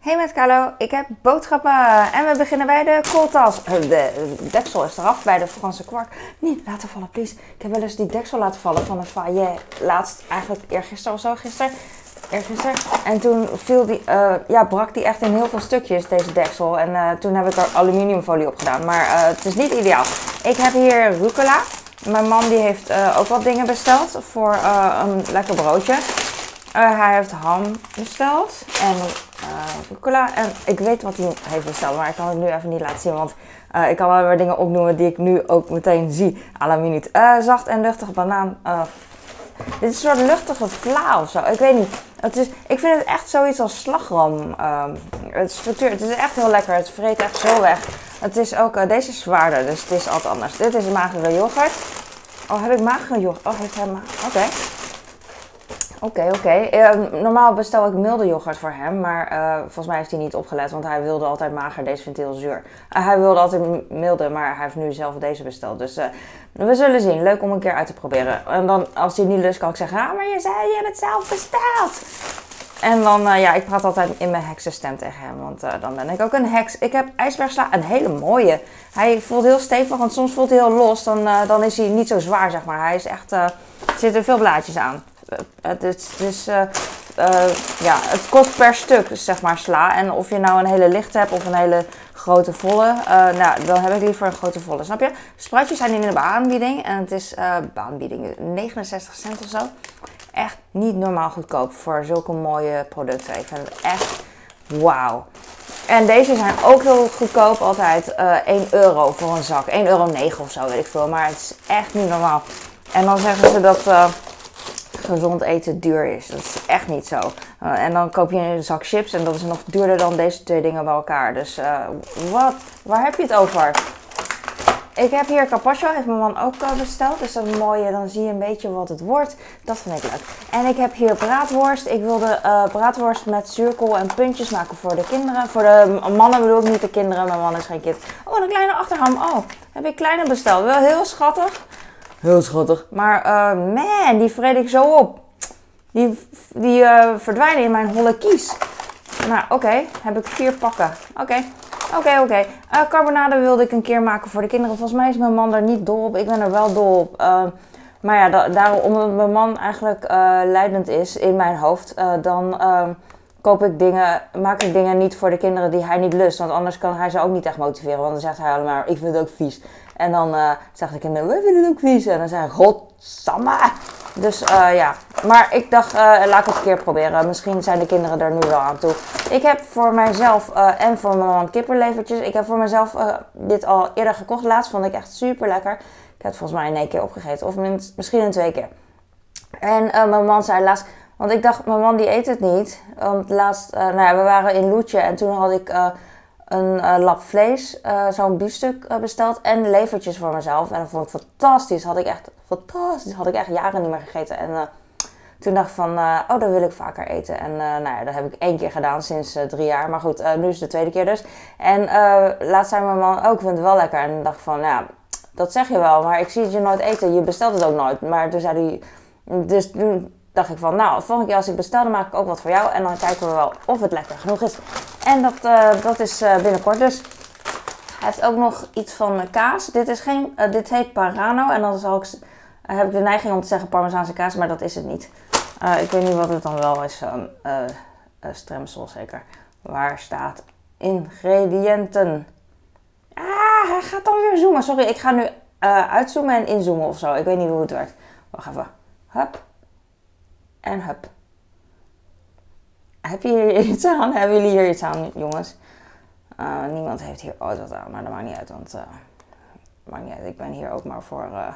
Hey met Carlo, ik heb boodschappen en we beginnen bij de kooltas. Eh, De deksel is eraf bij de Franse kwark. Niet laten vallen, please. Ik heb wel eens die deksel laten vallen van een faillet. Laatst, eigenlijk eergisteren of zo, gisteren. Eergisteren. En toen viel die, eh, ja, brak die echt in heel veel stukjes, deze deksel. En eh, toen heb ik er aluminiumfolie op gedaan. Maar het is niet ideaal. Ik heb hier rucola. Mijn man die heeft ook wat dingen besteld voor een lekker broodje. Hij heeft ham besteld en rucola. En ik weet wat hij heeft besteld, maar ik kan het nu even niet laten zien. Want eh, ik kan wel weer dingen opnoemen die ik nu ook meteen zie. à la minuut. Eh, zacht en luchtig banaan. eh, dit is een soort luchtige vla of zo. Ik weet niet. Het is, ik vind het echt zoiets als slagroom. ehm, het structuur. Het is echt heel lekker. Het vreet echt zo weg. Het is ook, deze is zwaarder, dus het is altijd anders. Dit is magere yoghurt. Oh, heb ik magere yoghurt? Oh, heeft hij ma- Oké. Oké, oké. Eh, normaal bestel ik milde yoghurt voor hem, maar eh, volgens mij heeft hij niet opgelet, want hij wilde altijd mager. Deze vindt hij heel zuur. Eh, hij wilde altijd milde, maar hij heeft nu zelf deze besteld. Dus we zullen zien. Leuk om een keer uit te proberen. En dan, als hij niet lust, kan ik zeggen, ah, maar je zei, je hebt het zelf besteld. En dan, ja, ik praat altijd in mijn heksenstem tegen hem, want dan ben ik ook een heks. Ik heb ijsbergsla, een hele mooie. Hij voelt heel stevig, want soms voelt hij heel los. Dan, dan is hij niet zo zwaar, zeg maar. Hij is echt, er zitten veel blaadjes aan. Het is, is, eh, eh, ja, het kost per stuk, zeg maar, sla. En of je nou een hele lichte hebt of een hele grote volle, eh, nou, dan heb ik liever een grote volle, snap je? Spruitjes zijn in de aanbieding en het is baanbieding 69 cent of zo. Echt niet normaal goedkoop voor zulke mooie producten. Ik vind het echt wauw. En deze zijn ook heel goedkoop, altijd eh 1 euro voor een zak. 1,09 euro of zo, weet ik veel. Maar het is echt niet normaal. En dan zeggen ze dat gezond eten duur is. Dat is echt niet zo. Eh, en dan koop je een zak chips en dat is nog duurder dan deze twee dingen bij elkaar. Dus eh, wat? Waar heb je het over? Ik heb hier carpaccio, heeft mijn man ook eh, besteld. Dus dat is mooi, dan zie je een beetje wat het wordt. Dat vind ik leuk. En ik heb hier braadworst. Ik wilde braadworst met zuurkool en puntjes maken voor de kinderen. Voor de mannen bedoel ik niet de kinderen, mijn man is geen kind. Oh, een kleine achterham. Oh, heb ik kleine besteld. Wel heel schattig. Heel schattig. Maar eh, man, die vreet ik zo op. Die, die eh, verdwijnen in mijn holle kies. Nou, oké. Heb ik vier pakken. Oké. Oké, oké. Eh, carbonade wilde ik een keer maken voor de kinderen. Volgens mij is mijn man daar niet dol op. Ik ben er wel dol op. Eh, maar ja, da- daarom, omdat mijn man eigenlijk leidend is in mijn hoofd, dan eh, koop ik dingen, maak ik dingen niet voor de kinderen die hij niet lust. Want anders kan hij ze ook niet echt motiveren. Want dan zegt hij alleen maar, ik vind het ook vies. En dan eh zeggen de kinderen, we het ook vies. En dan zeg ik, godsamme. Dus eh, ja, maar ik dacht, eh, laat ik het een keer proberen. Misschien zijn de kinderen er nu wel aan toe. Ik heb voor mijzelf en voor mijn man kipperlevertjes. Ik heb voor mezelf dit al eerder gekocht. Laatst vond ik echt super lekker. Ik heb het volgens mij in één keer opgegeten. Of misschien in twee keer. En mijn man zei laatst, want ik dacht, mijn man die eet het niet. Want laatst, nou ja, we waren in Loetje en toen had ik een eh, lap vlees, eh, zo'n biefstuk eh, besteld en levertjes voor mezelf. En dat vond ik fantastisch. Had ik echt, fantastisch. Had ik echt jaren niet meer gegeten. En toen dacht ik van, oh, dat wil ik vaker eten. En nou ja, dat heb ik één keer gedaan sinds drie jaar. Maar goed, nu is het de tweede keer dus. En laatst zei mijn man, oh, ik vind het wel lekker. En dacht van, ja, dat zeg je wel, maar ik zie het je nooit eten. Je bestelt het ook nooit. Maar toen zei hij, dus toen dacht ik van, nou, volgende keer als ik bestel, dan maak ik ook wat voor jou. En dan kijken we wel of het lekker genoeg is. En dat, eh, dat is eh, binnenkort dus. Hij heeft ook nog iets van eh, kaas. Dit, is geen, dit heet Parano. En dan zal ik, heb ik de neiging om te zeggen Parmezaanse kaas, maar dat is het niet. Ik weet niet wat het dan wel is. Stremsel zeker. Waar staat ingrediënten? Ah, hij gaat dan weer zoomen. Sorry, ik ga nu uitzoomen en inzoomen of zo. Ik weet niet hoe het werkt. Wacht even. Hup. En hup. Heb je hier iets aan? Hebben jullie hier iets aan, jongens? Eh, niemand heeft hier ooit wat aan, maar dat maakt niet uit, want eh, maakt niet uit. Ik ben hier ook maar voor, eh,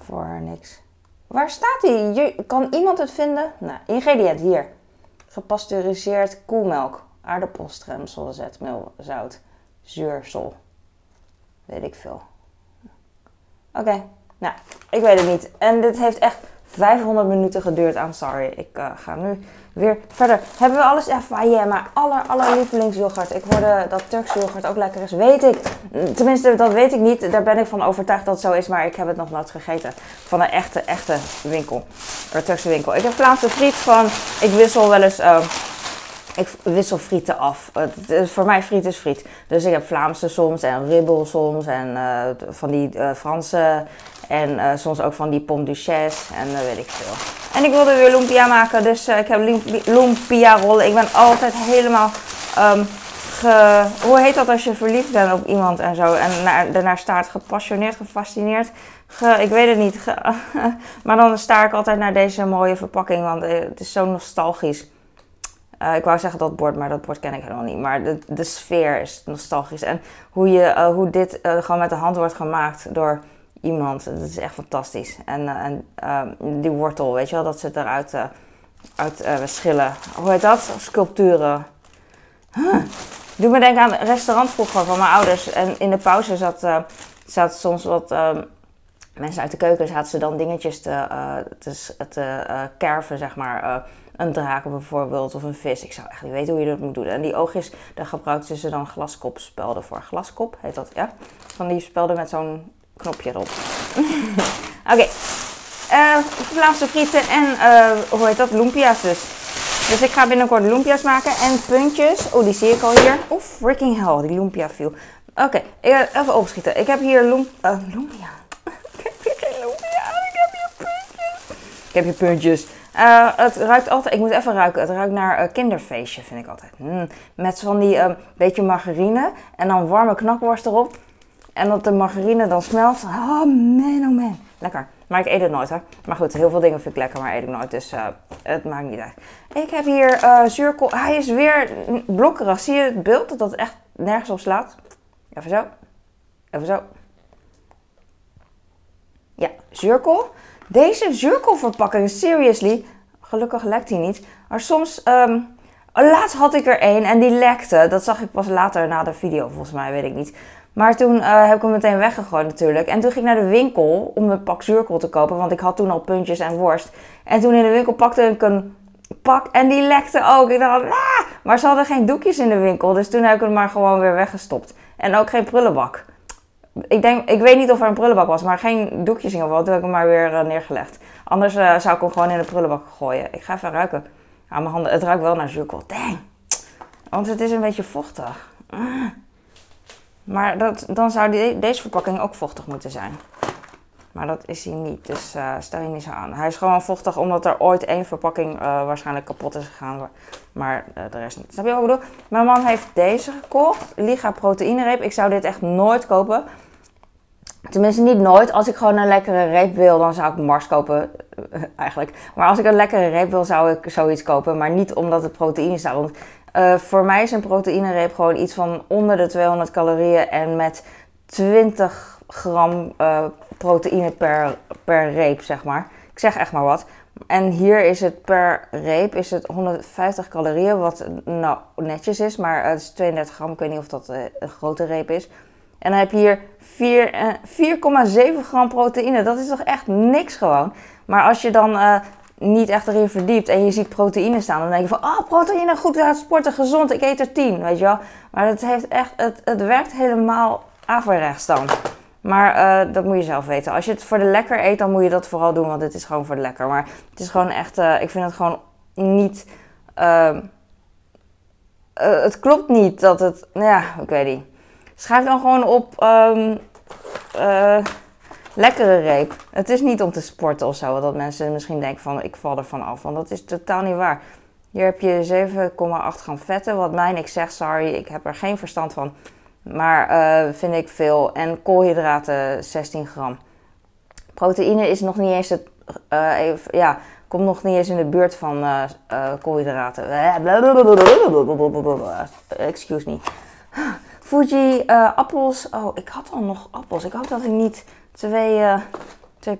voor niks. Waar staat? Je- Kan iemand het vinden? Nou, ingrediënt hier. Gepasteuriseerd koelmelk, aardappelstremsel, zetmeel, zout, zuursel. Weet ik veel. Oké, nou, ik weet het niet. En dit heeft echt 500 minuten geduurd. I'm sorry. Ik eh, ga nu weer verder. Hebben we alles? Ja, maar aller, aller lievelingsyoghurt. Ik hoorde dat Turkse yoghurt ook lekker is. Weet ik. Tenminste, dat weet ik niet. Daar ben ik van overtuigd dat het zo is. Maar ik heb het nog nooit gegeten. Van een echte, echte winkel. Een Turkse winkel. Ik heb Vlaamse friet van... Ik wissel wel eens... eh, ik wissel frieten af. Het, voor mij friet is friet. Dus ik heb Vlaamse soms en ribbel soms en uh, van die uh, Franse en uh, soms ook van die pomme duchesse en weet ik veel. En ik wilde weer lumpia maken, dus ik heb lumpia rollen. Ik ben altijd helemaal, um, ge, hoe heet dat als je verliefd bent op iemand en zo. En naar, daarnaar staat gepassioneerd, gefascineerd. Ge, ik weet het niet. Maar dan sta ik altijd naar deze mooie verpakking, want het is zo nostalgisch. Uh, ik wou zeggen dat bord, maar dat bord ken ik helemaal niet. Maar de, de sfeer is nostalgisch. En hoe, je, uh, hoe dit uh, gewoon met de hand wordt gemaakt door iemand, dat is echt fantastisch. En, en ehm, die wortel, weet je wel, dat ze eruit uit, schillen. Hoe heet dat? Sculpturen. Huh. Doe me denken aan een restaurant vroeger van mijn ouders. En in de pauze zat, zat soms wat ehm, mensen uit de keuken, zaten ze dan dingetjes te, te, te kerven, zeg maar een draak bijvoorbeeld of een vis. Ik zou echt niet weten hoe je dat moet doen. En die oogjes, daar gebruikten ze dan glaskopspelden voor. Glaskop heet dat, ja? Van die spelden met zo'n knopje erop. Oké. Okay. Uh, eh, Vlaamse frieten en uh, hoe heet dat? Lumpia's dus. Dus ik ga binnenkort lumpia's maken en puntjes. Oh, die zie ik al hier. Oeh, freaking hell, die lumpia viel. Oké, even opschieten. Ik heb hier uh, lumpia. ik heb hier geen lumpia. Ik heb hier puntjes. Ik heb hier puntjes. Uh, het ruikt altijd, ik moet even ruiken, het ruikt naar uh, kinderfeestje vind ik altijd. Mm, met zo'n die um, beetje margarine en dan warme knakworst erop. En dat de margarine dan smelt. Oh man, oh man. Lekker. Maar ik eet het nooit hoor. Maar goed, heel veel dingen vind ik lekker, maar eet ik nooit. Dus uh, het maakt niet uit. Ik heb hier zuurkool. Hij is weer blokkerig. Zie je het beeld dat dat echt nergens op slaat? Even zo. Even zo. Ja, zuurkool. Deze zuurkoolverpakking, seriously, gelukkig lekt hij niet. Maar soms, um, laatst had ik er één en die lekte. Dat zag ik pas later na de video, volgens mij, weet ik niet. Maar toen uh, heb ik hem meteen weggegooid natuurlijk. En toen ging ik naar de winkel om een pak zuurkool te kopen. Want ik had toen al puntjes en worst. En toen in de winkel pakte ik een pak en die lekte ook. Ik dacht, ah! Maar ze hadden geen doekjes in de winkel. Dus toen heb ik hem maar gewoon weer weggestopt. En ook geen prullenbak ik, denk, ik weet niet of er een prullenbak was, maar geen doekjes in ieder geval. Toen heb ik hem maar weer uh, neergelegd. Anders uh, zou ik hem gewoon in de prullenbak gooien. Ik ga even ruiken. Aan mijn handen. Het ruikt wel naar zuurkool. Dang. Want het is een beetje vochtig. Maar dat, dan zou die, deze verpakking ook vochtig moeten zijn. Maar dat is hij niet, dus uh, stel je niet zo aan. Hij is gewoon vochtig omdat er ooit één verpakking waarschijnlijk kapot is gegaan. Maar de rest niet. Snap je wat ik bedoel? Mijn man heeft deze gekocht. Liga proteïnereep. Ik zou dit echt nooit kopen. Tenminste, niet nooit. Als ik gewoon een lekkere reep wil, dan zou ik Mars kopen. eigenlijk. Maar als ik een lekkere reep wil, zou ik zoiets kopen. Maar niet omdat het proteïne staat. Want voor mij is een proteïnereep gewoon iets van onder de 200 calorieën. En met 20 gram proteïne per, per reep, zeg maar. Ik zeg echt maar wat. En hier is het per reep is het 150 calorieën, wat nou netjes is, maar het is 32 gram. Ik weet niet of dat eh, een grote reep is. En dan heb je hier 4,7 eh, gram proteïne. Dat is toch echt niks gewoon. Maar als je dan uh, niet echt erin verdiept en je ziet proteïne staan, dan denk je van, oh, proteïne, goed uit sporten, gezond, ik eet er 10, weet je wel. Maar het, heeft echt, het, het werkt helemaal averechts dan. Maar uh, dat moet je zelf weten. Als je het voor de lekker eet, dan moet je dat vooral doen, want het is gewoon voor de lekker. Maar het is gewoon echt, ik vind het gewoon niet. Uh, het klopt niet dat het. Nou ja, ik weet niet. Schrijf dan gewoon op. Um, lekkere reep. Het is niet om te sporten of zo. Dat mensen misschien denken van ik val er van af. Want dat is totaal niet waar. Hier heb je 7,8 gram vetten. Wat mij ik zeg, sorry, ik heb er geen verstand van. Maar uh, vind ik veel. En koolhydraten 16 gram. Proteïne is nog niet eens het. Even, ja, komt nog niet eens in de buurt van koolhydraten. Excuse me. Fuji appels. Oh, ik had al nog appels. Ik hoop dat ik niet twee. twee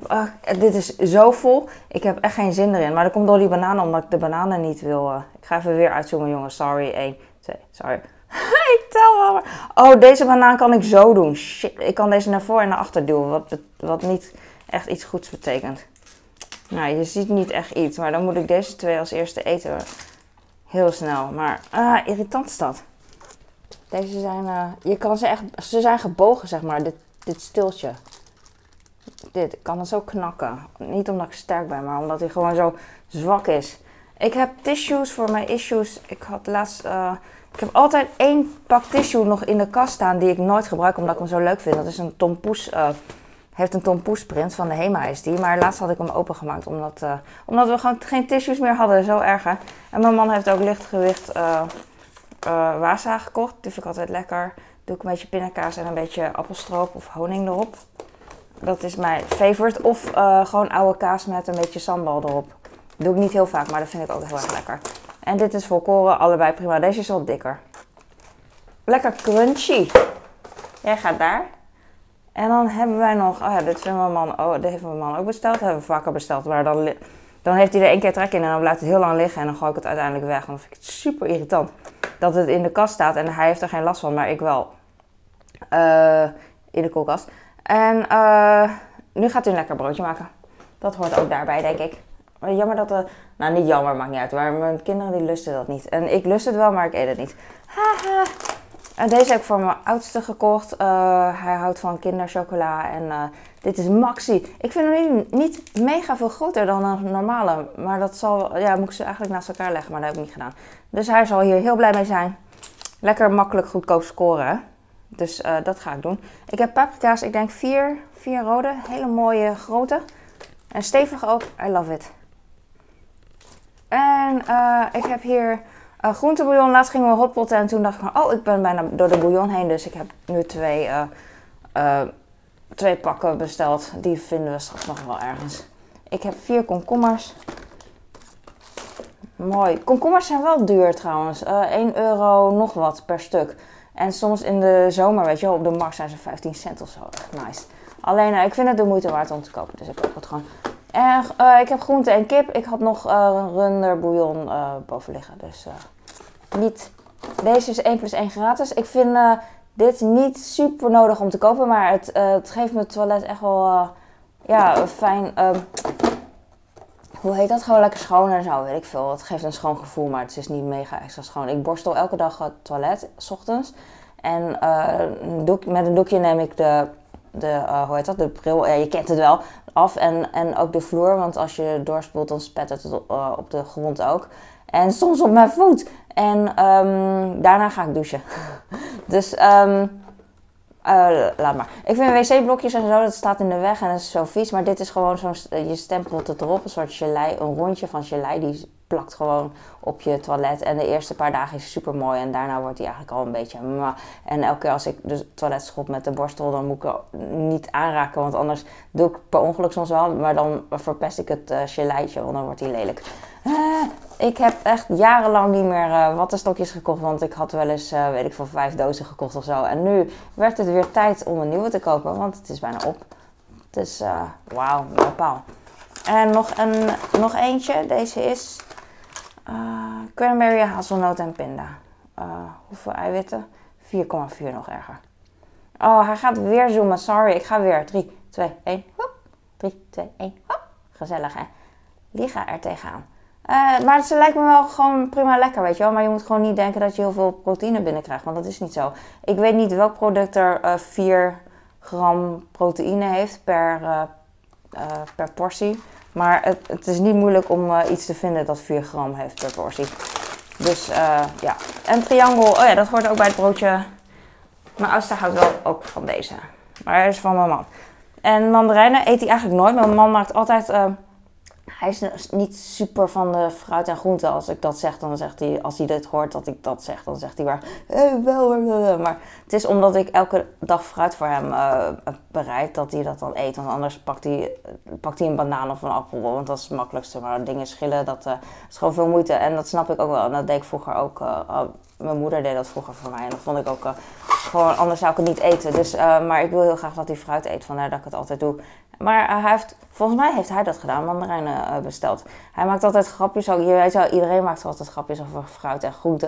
dit is zo vol. Ik heb echt geen zin erin. Maar dat komt door die bananen, omdat ik de bananen niet wil. ik ga even weer uitzoomen, jongens. Sorry. 1, 2, sorry. ik tel wel maar. Oh, deze banaan kan ik zo doen. Shit, ik kan deze naar voren en naar achter duwen. Wat, wat niet echt iets goeds betekent. Nou, je ziet niet echt iets. Maar dan moet ik deze twee als eerste eten. Heel snel. Maar, ah, irritant is dat. Deze zijn, uh, je kan ze echt, ze zijn gebogen zeg maar. Dit, dit stiltje. Dit, kan het zo knakken. Niet omdat ik sterk ben, maar omdat hij gewoon zo zwak is. Ik heb tissues voor mijn issues. Ik had laatst... eh, ik heb altijd één pak tissue nog in de kast staan die ik nooit gebruik omdat ik hem zo leuk vind. Dat is een Tom Poes... eh, heeft een Tom Poes print van de Hema is die. Maar laatst had ik hem opengemaakt omdat, eh, omdat we gewoon geen tissues meer hadden. Zo erg hè. En mijn man heeft ook lichtgewicht eh eh wasa gekocht. Die vind ik altijd lekker. Doe ik een beetje pindakaas en een beetje appelstroop of honing erop. Dat is mijn favorite. Of eh, gewoon oude kaas met een beetje sambal erop. Doe ik niet heel vaak, maar dat vind ik ook heel erg lekker. En dit is volkoren, allebei prima. Deze is wat dikker. Lekker crunchy. Jij gaat daar. En dan hebben wij nog, oh ja, dit vindt mijn man, oh, dit heeft mijn man ook besteld. Dat hebben we vaker besteld. Maar dan, dan heeft hij er één keer trek in en dan blijft het heel lang liggen. En dan gooi ik het uiteindelijk weg. Want dan vind ik het super irritant dat het in de kast staat. En hij heeft er geen last van, maar ik wel. Eh, in de koelkast. En eh, nu gaat hij een lekker broodje maken. Dat hoort ook daarbij, denk ik. Maar Jammer dat de... Nou, niet jammer, maakt niet uit. Maar mijn kinderen die lusten dat niet. En ik lust het wel, maar ik eet het niet. Haha. En deze heb ik voor mijn oudste gekocht. Eh, hij houdt van kinderchocola. En eh, dit is Maxi. Ik vind hem niet, niet mega veel groter dan een normale. Maar dat zal... Ja, moet ik ze eigenlijk naast elkaar leggen. Maar dat heb ik niet gedaan. Dus hij zal hier heel blij mee zijn. Lekker makkelijk goedkoop scoren. Dus eh, dat ga ik doen. Ik heb paprika's, ik denk vier, vier rode. Hele mooie grote. En stevig ook. I love it. En ik heb hier uh, groentebouillon. Laatst gingen we hotpotten en toen dacht ik van... Oh, ik ben bijna door de bouillon heen. Dus ik heb nu twee, eh, eh, twee pakken besteld. Die vinden we straks nog wel ergens. Ik heb vier komkommers. Mooi. Komkommers zijn wel duur trouwens. Eh 1 euro nog wat per stuk. En soms in de zomer, weet je wel, op de markt zijn ze 15 cent of zo. Echt nice. Alleen, eh, ik vind het de moeite waard om te kopen, dus ik koop het gewoon. En eh, ik heb groente en kip. Ik had nog eh runderbouillon eh boven liggen. Dus niet. Deze is 1 plus 1 gratis. Ik vind dit niet super nodig om te kopen, maar het, het geeft mijn toilet echt wel ja, een fijn. ehm, hoe heet dat? Gewoon lekker schoon en zo, weet ik veel. Het geeft een schoon gevoel, maar het is niet mega extra schoon. Ik borstel elke dag het toilet, s ochtends. En een met een doekje neem ik de, de eh, hoe heet dat, de bril, ja, je kent het wel, af. En, en ook de vloer, want als je doorspoelt, dan spettert het uh, op de grond ook. En soms op mijn voet. En ehm, daarna ga ik douchen. dus eh, laat maar. Ik vind wc-blokjes en zo, dat staat in de weg en dat is zo vies. Maar dit is gewoon zo'n, je stempelt het erop, een soort gelei, een rondje van gelei. Die plakt gewoon op je toilet. En de eerste paar dagen is super mooi en daarna wordt hij eigenlijk al een beetje... En elke keer als ik de toilet schop met de borstel, dan moet ik niet aanraken. Want anders doe ik per ongeluk soms wel, maar dan verpest ik het geleitje, want dan wordt hij lelijk. Uh, ik heb echt jarenlang niet meer uh, wattenstokjes gekocht, want ik had wel eens, weet ik veel, vijf dozen gekocht of zo. En nu werd het weer tijd om een nieuwe te kopen, want het is bijna op. Dus wauw, bepaal. En nog, een, nog eentje, deze is uh, cranberry, hazelnoot en pinda. Uh, hoeveel eiwitten? 4,4 nog erger. Oh, hij gaat weer zoomen, sorry, ik ga weer. 3, 2, 1, hop. 3, 2, 1, hop. Gezellig hè. Gaat er tegenaan. Uh, maar ze lijkt me wel gewoon prima lekker, weet je wel. Maar je moet gewoon niet denken dat je heel veel proteïne binnenkrijgt. Want dat is niet zo. Ik weet niet welk product er uh, 4 gram proteïne heeft per, uh, per portie. Maar het, het, is niet moeilijk om uh, iets te vinden dat 4 gram heeft per portie. Dus uh, ja. En triangel, oh ja, dat hoort ook bij het broodje. Mijn oudste houdt wel ook van deze. Maar hij is van mijn man. En mandarijnen eet hij eigenlijk nooit. Mijn man maakt altijd... Hij is niet super van de fruit en groenten. Als ik dat zeg, dan zegt hij... Als hij dit hoort dat ik dat zeg, dan zegt hij maar... Eh, wel, maar het is omdat ik elke dag fruit voor hem uh, bereid... dat hij dat dan eet. Want anders pakt hij, pakt hij een banaan of een appel. Want dat is het makkelijkste. Maar dingen schillen, dat uh, is gewoon veel moeite. En dat snap ik ook wel. En dat deed ik vroeger ook... Uh, mijn moeder deed dat vroeger voor mij. En dat vond ik ook gewoon... Anders zou ik het niet eten. Dus, maar ik wil heel graag dat hij fruit eet. Vandaar dat ik het altijd doe. Maar uh, hij heeft, volgens mij heeft hij dat gedaan, mandarijnen uh, besteld. Hij maakt altijd grapjes, ook, je weet wel, iedereen maakt altijd grapjes over fruit en groente.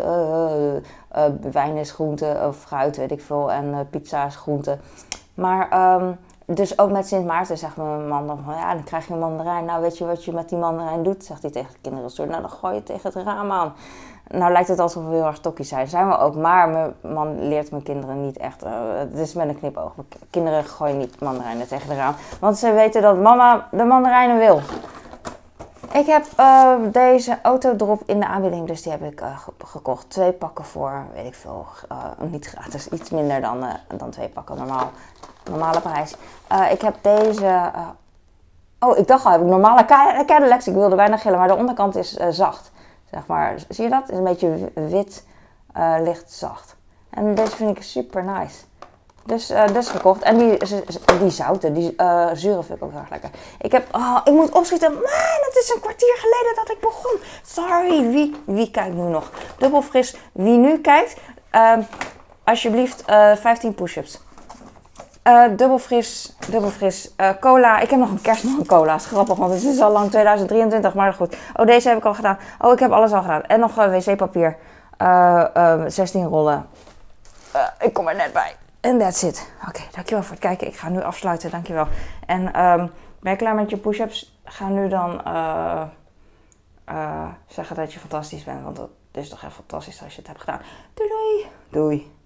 Uh, wijn is groente, of fruit, weet ik veel, en pizza is groente. Maar, um, dus ook met Sint Maarten zegt mijn man dan van, ja, dan krijg je een mandarijn. Nou, weet je wat je met die mandarijn doet, zegt hij tegen de kinderen. Nou, dan gooi je tegen het raam aan. Nou lijkt het alsof we heel erg tokkies zijn. Zijn we ook. Maar mijn man leert mijn kinderen niet echt. Uh, het is met een knipoog. Kinderen gooien niet mandarijnen tegen de raam. Want ze weten dat mama de mandarijnen wil. Ik heb uh, deze autodrop in de aanbieding, dus die heb ik uh, gekocht. Twee pakken voor, weet ik veel, uh, niet gratis, iets minder dan, dan twee pakken normaal, normale prijs. ik heb deze, oh ik dacht al, heb ik normale Cadillacs, ik wilde bijna gillen, maar de onderkant is zacht. Zeg maar, zie je dat? Is een beetje wit, licht zacht. En deze vind ik super nice. Dus, dus gekocht. En die, die zouten, die zuren vind ik ook heel erg lekker. Ik heb, oh, ik moet opschieten. Man, het is een kwartier geleden dat ik begon. Sorry, wie, wie kijkt nu nog? Dubbel fris, wie nu kijkt, uh, alsjeblieft uh, 15 push-ups. Dubbel fris, dubbel fris, cola. Ik heb nog een kerstman cola. Is grappig, want het is al lang 2023, maar goed. Oh, deze heb ik al gedaan. Oh, ik heb alles al gedaan. En nog wc-papier. 16 rollen. ik kom er net bij. En that's it. Oké, dankjewel voor het kijken. Ik ga nu afsluiten, dankjewel. En um, ben je klaar met je push-ups? Ga nu dan zeggen dat je fantastisch bent. Want het is toch echt fantastisch als je het hebt gedaan. Doei doei. Doei.